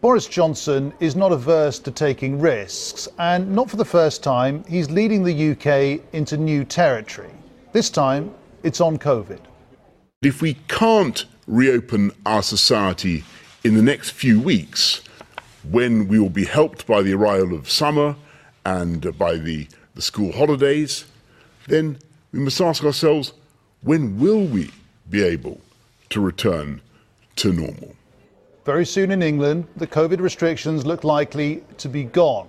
Boris Johnson is not averse to taking risks, and not for the first time, he's leading the UK into new territory. This time, it's on COVID. If we can't reopen our society in the next few weeks, when we will be helped by the arrival of summer and by the, the school holidays, then we must ask ourselves when will we be able to return to normal? Very soon in England, the COVID restrictions look likely to be gone.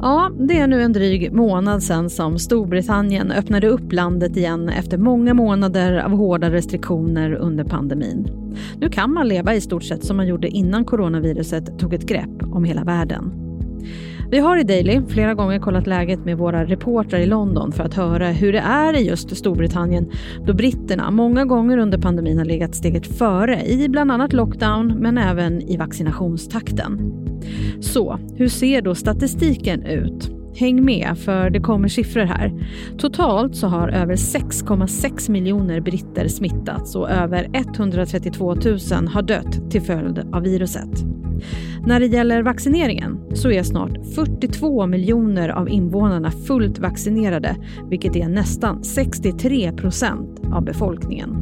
Ja, det är nu en dryg månad sedan som Storbritannien öppnade upp landet igen efter många månader av hårda restriktioner under pandemin. Nu kan man leva i stort sett som man gjorde innan coronaviruset tog ett grepp om hela världen. Vi har i Daily flera gånger kollat läget med våra reportrar i London för att höra hur det är i just Storbritannien då britterna många gånger under pandemin har legat steget före i bland annat lockdown men även i vaccinationstakten. Så, hur ser då statistiken ut? Häng med, för det kommer siffror här. Totalt så har över 6,6 miljoner britter smittats och över 132 000 har dött till följd av viruset. När det gäller vaccineringen så är snart 42 miljoner av invånarna fullt vaccinerade, vilket är nästan 63 procent av befolkningen.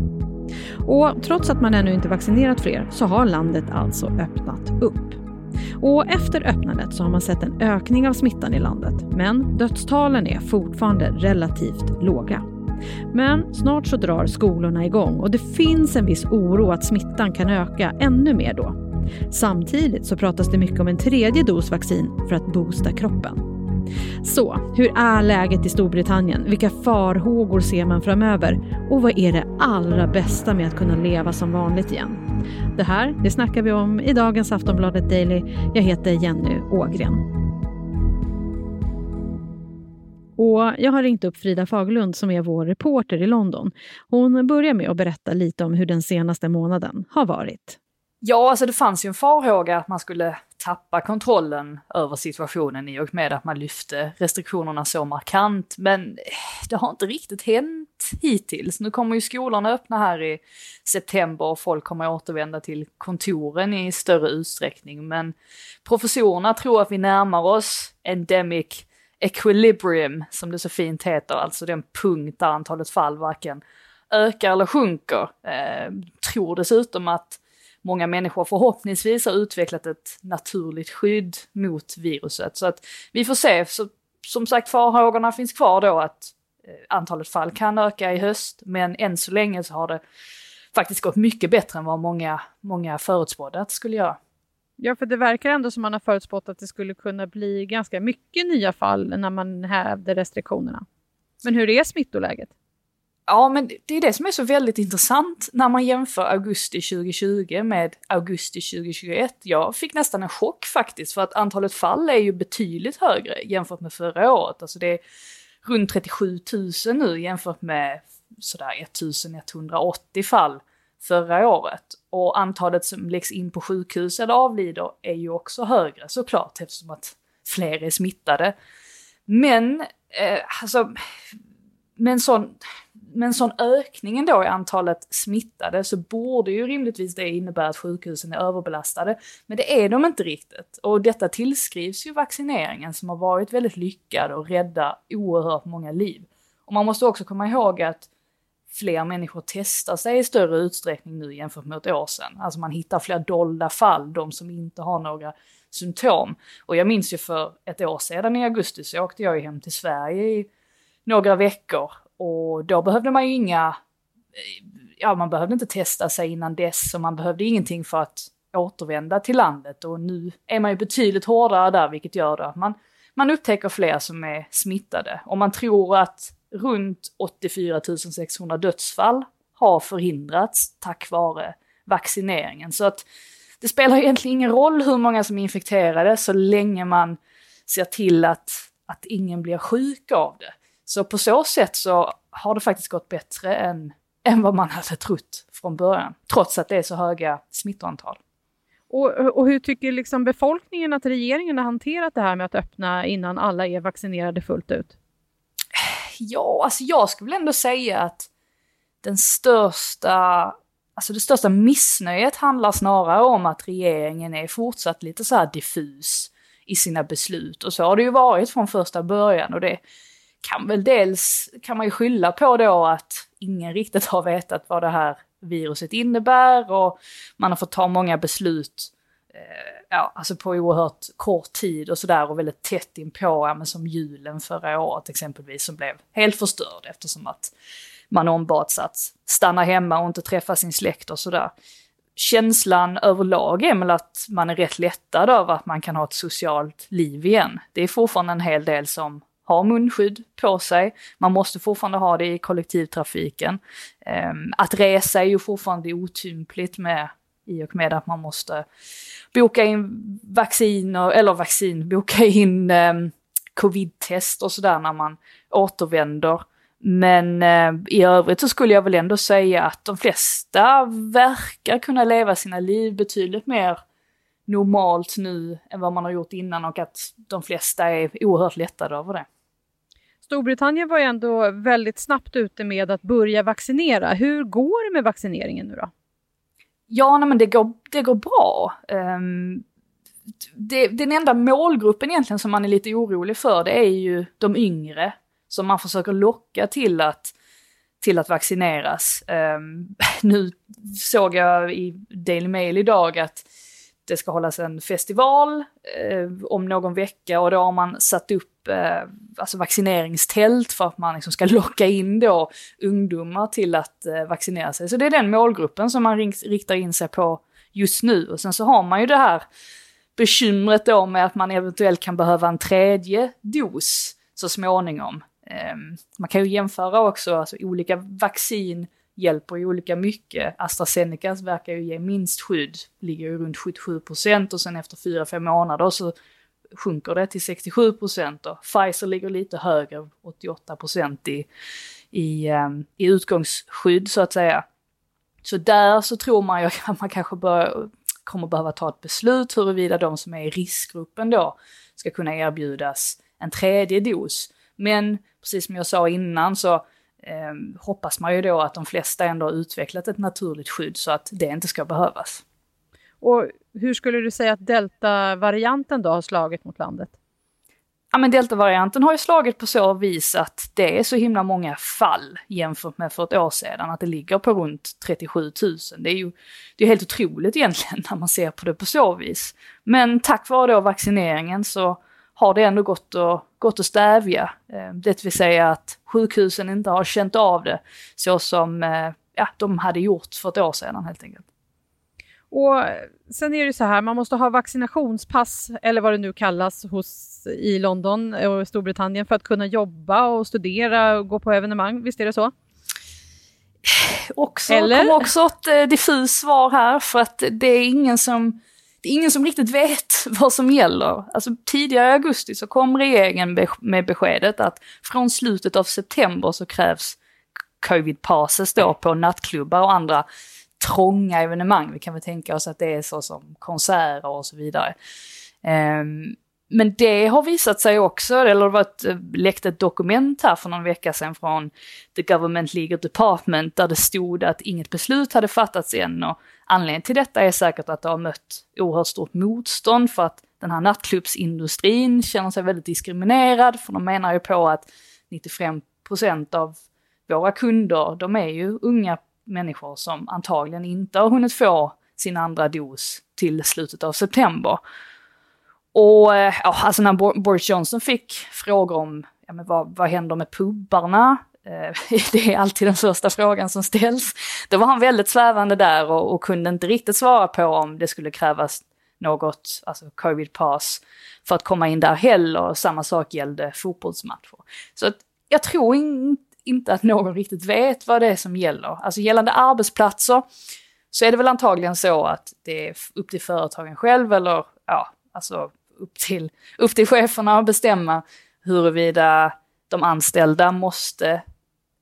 Och trots att man ännu inte vaccinerat fler så har landet alltså öppnat upp. Och efter öppnandet så har man sett en ökning av smittan i landet, men dödstalen är fortfarande relativt låga. Men snart så drar skolorna igång och det finns en viss oro att smittan kan öka ännu mer då. Samtidigt så pratas det mycket om en tredje dos vaccin för att boosta kroppen. Så, hur är läget i Storbritannien? Vilka farhågor ser man framöver? Och vad är det allra bästa med att kunna leva som vanligt igen? Det här, det snackar vi om i dagens Aftonbladet Daily. Jag heter Jenny Ågren. Och jag har ringt upp Frida Faglund som är vår reporter i London. Hon börjar med att berätta lite om hur den senaste månaden har varit. Ja, alltså det fanns ju en farhåga att man skulle tappa kontrollen över situationen i och med att man lyfte restriktionerna så markant. Men eh, det har inte riktigt hänt hittills. Nu kommer ju skolorna öppna här i september och folk kommer återvända till kontoren i större utsträckning. Men professorerna tror att vi närmar oss endemic equilibrium, som det så fint heter, alltså den punkt där antalet fall varken ökar eller sjunker. Eh, tror dessutom att många människor förhoppningsvis har utvecklat ett naturligt skydd mot viruset. Så att vi får se. Så, som sagt, farhågorna finns kvar då att eh, antalet fall kan öka i höst, men än så länge så har det faktiskt gått mycket bättre än vad många, många förutspådde att det skulle göra. Ja, för det verkar ändå som man har förutspått att det skulle kunna bli ganska mycket nya fall när man hävde restriktionerna. Men hur är smittoläget? Ja, men det är det som är så väldigt intressant när man jämför augusti 2020 med augusti 2021. Jag fick nästan en chock faktiskt, för att antalet fall är ju betydligt högre jämfört med förra året. Alltså det är runt 37 000 nu jämfört med sådär 1180 fall förra året. Och antalet som läggs in på sjukhus eller avlider är ju också högre såklart eftersom att fler är smittade. Men, eh, alltså, med en sån med en sån ökning ändå i antalet smittade så borde ju rimligtvis det innebära att sjukhusen är överbelastade. Men det är de inte riktigt. Och detta tillskrivs ju vaccineringen som har varit väldigt lyckad och rädda oerhört många liv. Och man måste också komma ihåg att fler människor testar sig i större utsträckning nu jämfört med ett år sedan. Alltså man hittar fler dolda fall, de som inte har några symptom. Och jag minns ju för ett år sedan i augusti så åkte jag ju hem till Sverige i några veckor och då behövde man ju inga, ja man behövde inte testa sig innan dess och man behövde ingenting för att återvända till landet och nu är man ju betydligt hårdare där vilket gör att man, man upptäcker fler som är smittade. Och man tror att runt 84 600 dödsfall har förhindrats tack vare vaccineringen. Så att det spelar egentligen ingen roll hur många som är infekterade så länge man ser till att, att ingen blir sjuk av det. Så på så sätt så har det faktiskt gått bättre än, än vad man hade trott från början, trots att det är så höga smittoantal. Och, och hur tycker liksom befolkningen att regeringen har hanterat det här med att öppna innan alla är vaccinerade fullt ut? Ja, alltså jag skulle ändå säga att den största alltså det största missnöjet handlar snarare om att regeringen är fortsatt lite så diffus i sina beslut. Och så har det ju varit från första början och det kan väl dels, kan man ju skylla på då att ingen riktigt har vetat vad det här viruset innebär och man har fått ta många beslut eh, ja, alltså på oerhört kort tid och sådär och väldigt tätt inpå, ja, men som julen förra året exempelvis som blev helt förstörd eftersom att man ombads att stanna hemma och inte träffa sin släkt och sådär. Känslan överlag är väl att man är rätt lättad över att man kan ha ett socialt liv igen. Det är fortfarande en hel del som har munskydd på sig. Man måste fortfarande ha det i kollektivtrafiken. Ehm, att resa är ju fortfarande otympligt med i och med att man måste boka in vacciner, eller vaccin, boka in eh, covid-test och sådär när man återvänder. Men eh, i övrigt så skulle jag väl ändå säga att de flesta verkar kunna leva sina liv betydligt mer normalt nu än vad man har gjort innan och att de flesta är oerhört lättade över det. Storbritannien var ju ändå väldigt snabbt ute med att börja vaccinera. Hur går det med vaccineringen nu då? Ja, nej, men det går, det går bra. Um, det, den enda målgruppen egentligen som man är lite orolig för, det är ju de yngre som man försöker locka till att, till att vaccineras. Um, nu såg jag i Daily Mail idag att det ska hållas en festival eh, om någon vecka och då har man satt upp eh, alltså vaccineringstält för att man liksom ska locka in då ungdomar till att eh, vaccinera sig. Så det är den målgruppen som man riktar in sig på just nu. Och sen så har man ju det här bekymret då med att man eventuellt kan behöva en tredje dos så småningom. Ehm, man kan ju jämföra också alltså, olika vaccin hjälper ju olika mycket. AstraZenecas verkar ju ge minst skydd, ligger ju runt 77 procent och sen efter 4-5 månader så sjunker det till 67 procent och Pfizer ligger lite högre, 88 procent i, i, ehm, i utgångsskydd så att säga. Så där så tror man ju att man kanske bör, kommer behöva ta ett beslut huruvida de som är i riskgruppen då ska kunna erbjudas en tredje dos. Men precis som jag sa innan så eh, hoppas man ju då att de flesta ändå har utvecklat ett naturligt skydd så att det inte ska behövas. Och hur skulle du säga att deltavarianten då har slagit mot landet? Ja men deltavarianten har ju slagit på så vis att det är så himla många fall jämfört med för ett år sedan, att det ligger på runt 37 000. Det är ju det är helt otroligt egentligen när man ser på det på så vis. Men tack vare då vaccineringen så har det ändå gått att, gått att stävja. Eh, det vill säga att sjukhusen inte har känt av det så som eh, ja, de hade gjort för ett år sedan helt enkelt. Och sen är det så här, man måste ha vaccinationspass eller vad det nu kallas hos, i London och Storbritannien för att kunna jobba och studera och gå på evenemang. Visst är det så? Också, eller? kom också ett eh, diffust svar här för att det är ingen som det är ingen som riktigt vet vad som gäller. Alltså tidigare i augusti så kom regeringen med beskedet att från slutet av september så krävs covid passes då på nattklubbar och andra trånga evenemang. Vi kan väl tänka oss att det är så som konserter och så vidare. Um, men det har visat sig också, eller det var ett, eh, läckt ett dokument här för någon vecka sedan från The Government Legal Department där det stod att inget beslut hade fattats än och anledningen till detta är säkert att det har mött oerhört stort motstånd för att den här nattklubbsindustrin känner sig väldigt diskriminerad för de menar ju på att 95% av våra kunder, de är ju unga människor som antagligen inte har hunnit få sin andra dos till slutet av september. Och eh, ja, alltså när Boris Johnson fick frågor om ja, men vad, vad händer med pubbarna? Eh, det är alltid den första frågan som ställs. Då var han väldigt svävande där och, och kunde inte riktigt svara på om det skulle krävas något, alltså covid pass, för att komma in där heller. Samma sak gällde fotbollsmatcher. Så att jag tror in, inte att någon riktigt vet vad det är som gäller. Alltså gällande arbetsplatser så är det väl antagligen så att det är upp till företagen själv eller ja, alltså upp till, upp till cheferna att bestämma huruvida de anställda måste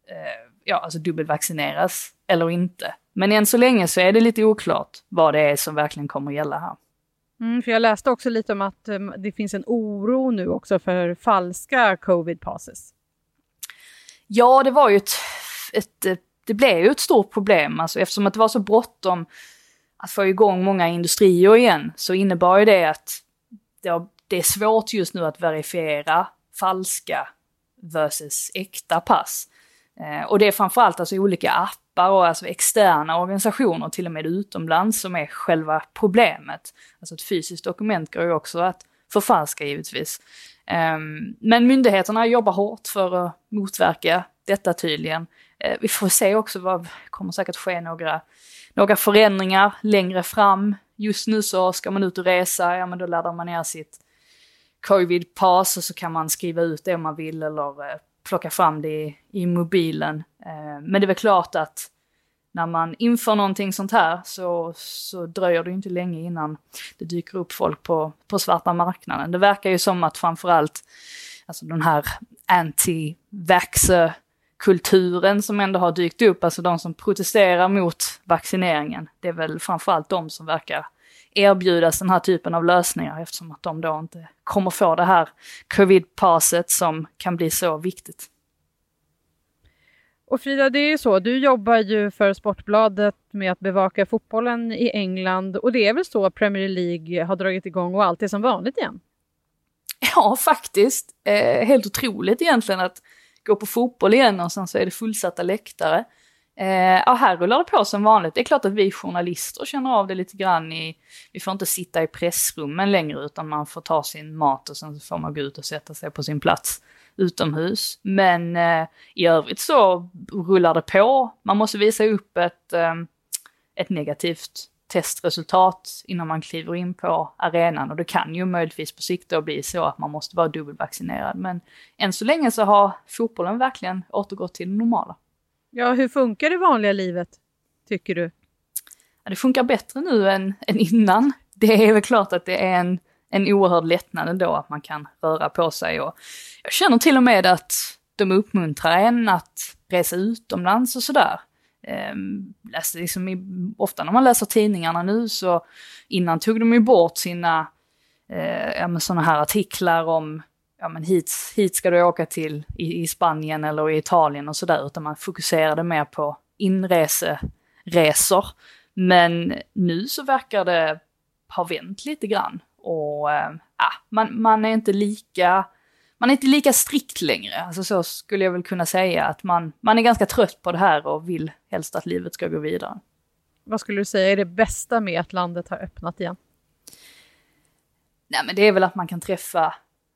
eh, ja, alltså dubbelvaccineras eller inte. Men än så länge så är det lite oklart vad det är som verkligen kommer gälla här. Mm, för jag läste också lite om att um, det finns en oro nu också för falska covid passes. Ja, det var ju ett, ett, ett det blev ju ett stort problem, alltså eftersom att det var så bråttom att få igång många industrier igen, så innebar ju det att det, det är svårt just nu att verifiera falska versus äkta pass. Eh, och det är framförallt alltså olika appar och alltså externa organisationer, till och med utomlands, som är själva problemet. Alltså ett fysiskt dokument går ju också att förfalska givetvis. Eh, men myndigheterna jobbar hårt för att motverka detta tydligen. Eh, vi får se också vad, kommer säkert ske några, några förändringar längre fram. Just nu så ska man ut och resa, ja men då laddar man ner sitt covid-pass och så kan man skriva ut det om man vill eller eh, plocka fram det i, i mobilen. Eh, men det är väl klart att när man inför någonting sånt här så, så dröjer det inte länge innan det dyker upp folk på, på svarta marknaden. Det verkar ju som att framförallt alltså den här anti-vaxxer kulturen som ändå har dykt upp, alltså de som protesterar mot vaccineringen. Det är väl framförallt de som verkar erbjudas den här typen av lösningar eftersom att de då inte kommer få det här covid-passet som kan bli så viktigt. Och Frida, det är ju så, du jobbar ju för Sportbladet med att bevaka fotbollen i England och det är väl så att Premier League har dragit igång och allt är som vanligt igen? Ja, faktiskt. Eh, helt otroligt egentligen att gå på fotboll igen och sen så är det fullsatta läktare. Eh, ja, här rullar det på som vanligt. Det är klart att vi journalister känner av det lite grann i, vi får inte sitta i pressrummen längre utan man får ta sin mat och sen får man gå ut och sätta sig på sin plats utomhus. Men eh, i övrigt så rullar det på. Man måste visa upp ett, eh, ett negativt testresultat innan man kliver in på arenan och det kan ju möjligtvis på sikt då bli så att man måste vara dubbelvaccinerad. Men än så länge så har fotbollen verkligen återgått till det normala. Ja, hur funkar det vanliga livet, tycker du? Ja, det funkar bättre nu än, än innan. Det är väl klart att det är en, en oerhörd lättnad ändå att man kan röra på sig och jag känner till och med att de uppmuntrar en att resa utomlands och sådär. Ehm, Läste liksom i, ofta när man läser tidningarna nu så innan tog de ju bort sina eh, ja, sådana här artiklar om ja men hit, hit ska du åka till i, i Spanien eller i Italien och sådär, utan man fokuserade mer på inreseresor. Men nu så verkar det ha vänt lite grann och eh, man, man är inte lika man är inte lika strikt längre. Alltså så skulle jag väl kunna säga att man, man är ganska trött på det här och vill helst att livet ska gå vidare. Vad skulle du säga är det bästa med att landet har öppnat igen? Nej men det är väl att man kan träffa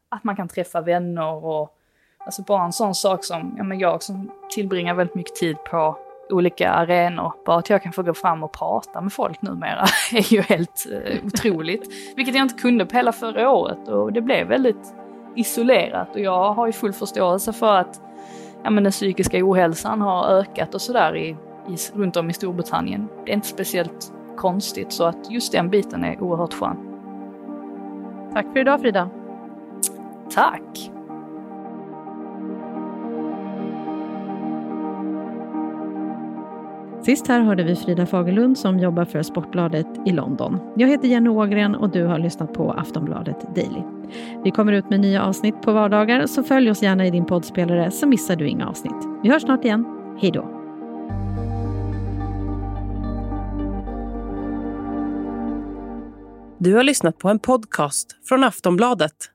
att man kan träffa vänner och alltså bara en sån sak som, ja men jag som tillbringar väldigt mycket tid på olika arenor, bara att jag kan få gå fram och prata med folk numera är ju helt eh, otroligt. Vilket jag inte kunde på hela förra året och det blev väldigt isolerat och jag har ju full förståelse för att ja, men den psykiska ohälsan har ökat och sådär i, i, runt om i Storbritannien. Det är inte speciellt konstigt så att just den biten är oerhört skön. Tack för idag Frida. Tack! Sist här hörde vi Frida Fagerlund som jobbar för Sportbladet i London. Jag heter Jenny Ågren och du har lyssnat på Aftonbladet Daily. Vi kommer ut med nya avsnitt på vardagar så följ oss gärna i din poddspelare så missar du inga avsnitt. Vi hörs snart igen. Hej då! Du har lyssnat på en podcast från Aftonbladet.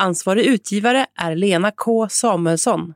Ansvarig utgivare är Lena K Samuelsson.